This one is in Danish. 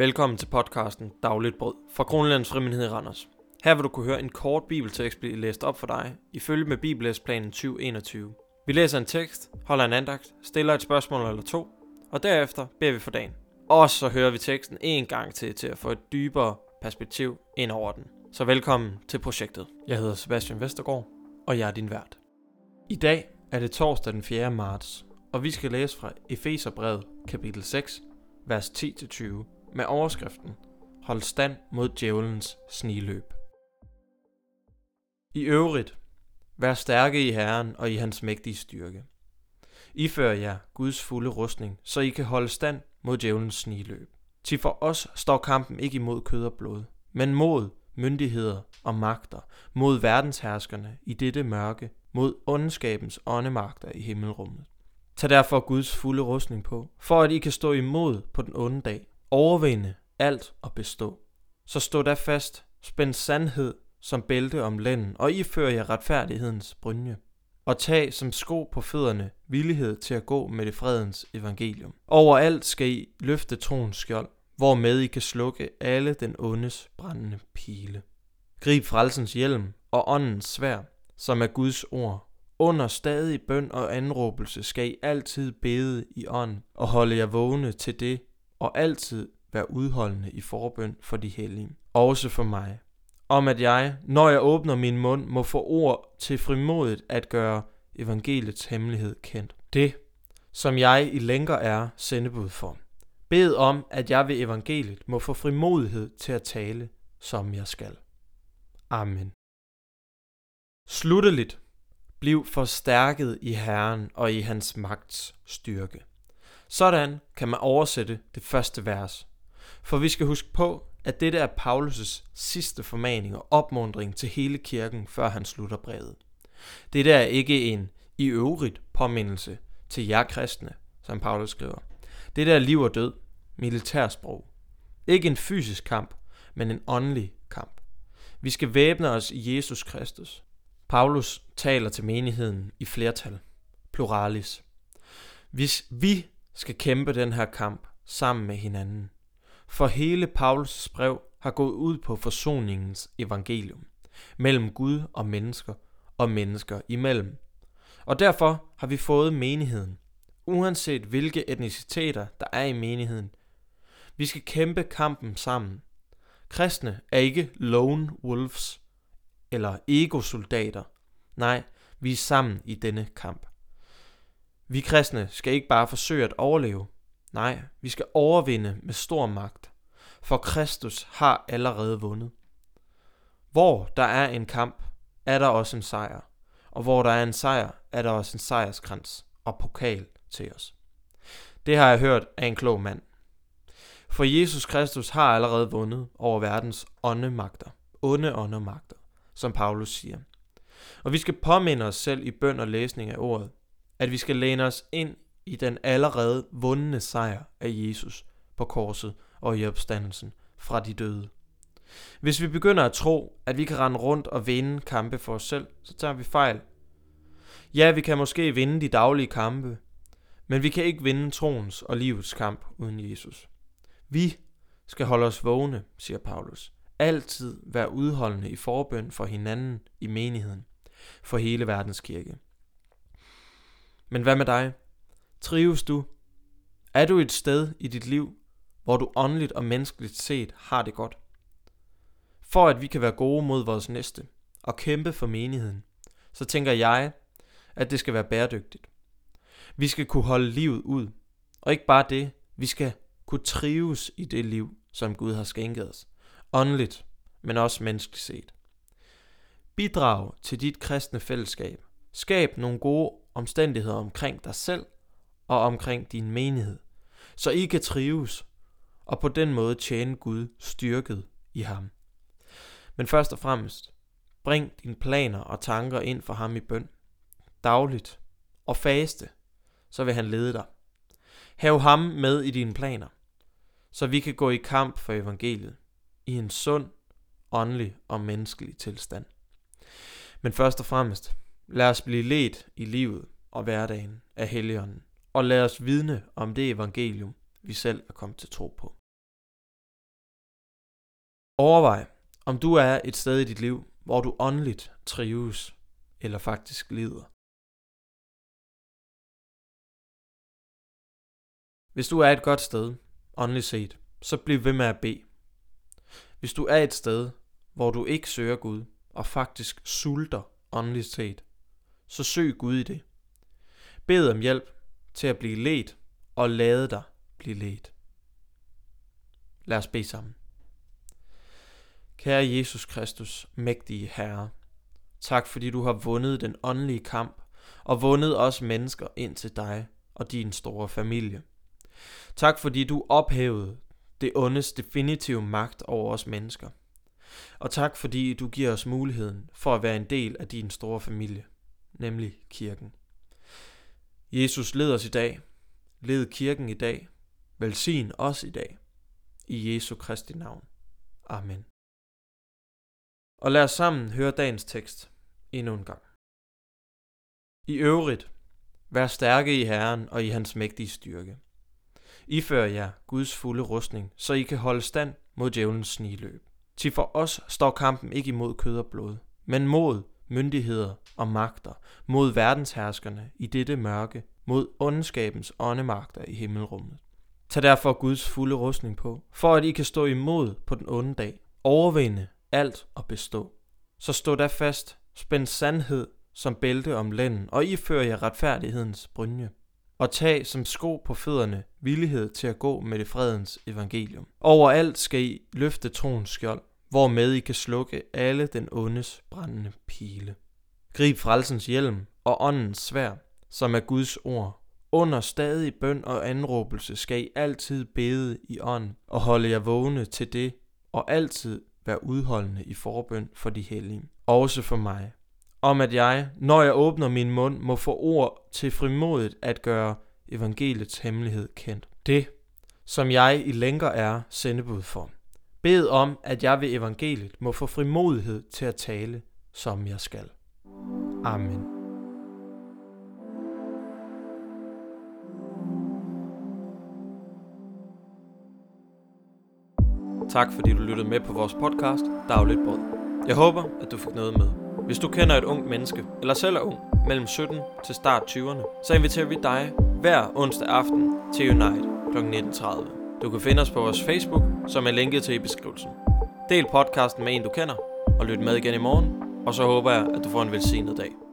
Velkommen til podcasten Dagligt Brød fra Kronlands Frimenhed i Randers. Her vil du kunne høre en kort bibeltekst blive læst op for dig, ifølge med Bibellæsplanen 2021. Vi læser en tekst, holder en andagt, stiller et spørgsmål eller to, og derefter beder vi for dagen. Og så hører vi teksten en gang til, til at få et dybere perspektiv ind over den. Så velkommen til projektet. Jeg hedder Sebastian Vestergaard, og jeg er din vært. I dag er det torsdag den 4. marts, og vi skal læse fra Efeserbrevet kapitel 6, vers 10-20 med overskriften Hold stand mod djævelens sniløb. I øvrigt, vær stærke i Herren og i hans mægtige styrke. Ifør jer Guds fulde rustning, så I kan holde stand mod djævelens sniløb. Til for os står kampen ikke imod kød og blod, men mod myndigheder og magter, mod verdensherskerne i dette mørke, mod ondskabens åndemagter i himmelrummet. Tag derfor Guds fulde rustning på, for at I kan stå imod på den onde dag, overvinde alt og bestå. Så stå da fast, spænd sandhed som bælte om lænden, og ifør jer retfærdighedens brynje. Og tag som sko på fødderne villighed til at gå med det fredens evangelium. Overalt skal I løfte troens skjold, hvormed I kan slukke alle den ondes brændende pile. Grib frelsens hjelm og åndens svær, som er Guds ord. Under stadig bøn og anråbelse skal I altid bede i ånd og holde jer vågne til det, og altid være udholdende i forbøn for de hellige. Også for mig. Om at jeg, når jeg åbner min mund, må få ord til frimodigt at gøre evangeliets hemmelighed kendt. Det, som jeg i længere er sendebud for. Bed om, at jeg ved evangeliet må få frimodighed til at tale, som jeg skal. Amen. Slutteligt. Bliv forstærket i Herren og i hans magts styrke. Sådan kan man oversætte det første vers. For vi skal huske på, at dette er Paulus' sidste formaning og opmundring til hele kirken, før han slutter brevet. Dette er ikke en i øvrigt påmindelse til jer kristne, som Paulus skriver. Dette er liv og død, militærsprog. Ikke en fysisk kamp, men en åndelig kamp. Vi skal væbne os i Jesus Kristus. Paulus taler til menigheden i flertal, pluralis. Hvis vi skal kæmpe den her kamp sammen med hinanden. For hele Paulus' brev har gået ud på forsoningens evangelium mellem Gud og mennesker og mennesker imellem. Og derfor har vi fået menigheden, uanset hvilke etniciteter der er i menigheden. Vi skal kæmpe kampen sammen. Kristne er ikke lone wolves eller egosoldater. Nej, vi er sammen i denne kamp. Vi kristne skal ikke bare forsøge at overleve. Nej, vi skal overvinde med stor magt. For Kristus har allerede vundet. Hvor der er en kamp, er der også en sejr. Og hvor der er en sejr, er der også en sejrskrans og pokal til os. Det har jeg hørt af en klog mand. For Jesus Kristus har allerede vundet over verdens åndemagter, onde åndemagter, som Paulus siger. Og vi skal påminde os selv i bøn og læsning af ordet, at vi skal læne os ind i den allerede vundne sejr af Jesus på korset og i opstandelsen fra de døde. Hvis vi begynder at tro, at vi kan rende rundt og vinde kampe for os selv, så tager vi fejl. Ja, vi kan måske vinde de daglige kampe, men vi kan ikke vinde troens og livets kamp uden Jesus. Vi skal holde os vågne, siger Paulus. Altid være udholdende i forbøn for hinanden i menigheden, for hele verdens kirke. Men hvad med dig? Trives du? Er du et sted i dit liv, hvor du åndeligt og menneskeligt set har det godt? For at vi kan være gode mod vores næste og kæmpe for menigheden, så tænker jeg, at det skal være bæredygtigt. Vi skal kunne holde livet ud, og ikke bare det, vi skal kunne trives i det liv, som Gud har skænket os. Åndeligt, men også menneskeligt set. Bidrag til dit kristne fællesskab. Skab nogle gode omstændigheder omkring dig selv og omkring din menighed, så I kan trives og på den måde tjene Gud styrket i ham. Men først og fremmest, bring dine planer og tanker ind for ham i bøn, dagligt og faste, så vil han lede dig. Hav ham med i dine planer, så vi kan gå i kamp for evangeliet i en sund, åndelig og menneskelig tilstand. Men først og fremmest, lad os blive ledt i livet og hverdagen af Helligånden, og lad os vidne om det evangelium, vi selv er kommet til tro på. Overvej, om du er et sted i dit liv, hvor du åndeligt trives, eller faktisk lider. Hvis du er et godt sted, åndeligt set, så bliv ved med at bede. Hvis du er et sted, hvor du ikke søger Gud, og faktisk sulter åndeligt set, så søg Gud i det. Bed om hjælp til at blive ledt, og lade dig blive ledt. Lad os bede sammen. Kære Jesus Kristus, mægtige Herre, tak fordi du har vundet den åndelige kamp og vundet os mennesker ind til dig og din store familie. Tak fordi du ophævede det ondes definitive magt over os mennesker. Og tak fordi du giver os muligheden for at være en del af din store familie, nemlig kirken. Jesus led os i dag. Led kirken i dag. Velsign os i dag. I Jesu Kristi navn. Amen. Og lad os sammen høre dagens tekst endnu en gang. I øvrigt, vær stærke i Herren og i hans mægtige styrke. Ifør jer Guds fulde rustning, så I kan holde stand mod djævelens sniløb. Til for os står kampen ikke imod kød og blod, men mod myndigheder og magter, mod verdensherskerne i dette mørke, mod ondskabens åndemagter i himmelrummet. Tag derfor Guds fulde rustning på, for at I kan stå imod på den onde dag, overvinde alt og bestå. Så stå da fast, spænd sandhed som bælte om lænden, og ifør jer retfærdighedens brynje. Og tag som sko på fødderne villighed til at gå med det fredens evangelium. Overalt skal I løfte troens skjold, hvormed I kan slukke alle den ondes brændende pile. Grib frelsens hjelm og åndens svær, som er Guds ord. Under stadig bøn og anråbelse skal I altid bede i ånd og holde jer vågne til det, og altid være udholdende i forbøn for de hellige. Også for mig. Om at jeg, når jeg åbner min mund, må få ord til frimodigt at gøre evangeliets hemmelighed kendt. Det, som jeg i længere er sendebud for. Bed om, at jeg ved evangeliet må få frimodighed til at tale, som jeg skal. Amen. Tak fordi du lyttede med på vores podcast Dagligt Brød. Jeg håber, at du fik noget med. Hvis du kender et ungt menneske, eller selv er ung, mellem 17 til start 20'erne, så inviterer vi dig hver onsdag aften til Unite kl. 19.30. Du kan finde os på vores Facebook, som er linket til i beskrivelsen. Del podcasten med en, du kender, og lyt med igen i morgen, og så håber jeg, at du får en velsignet dag.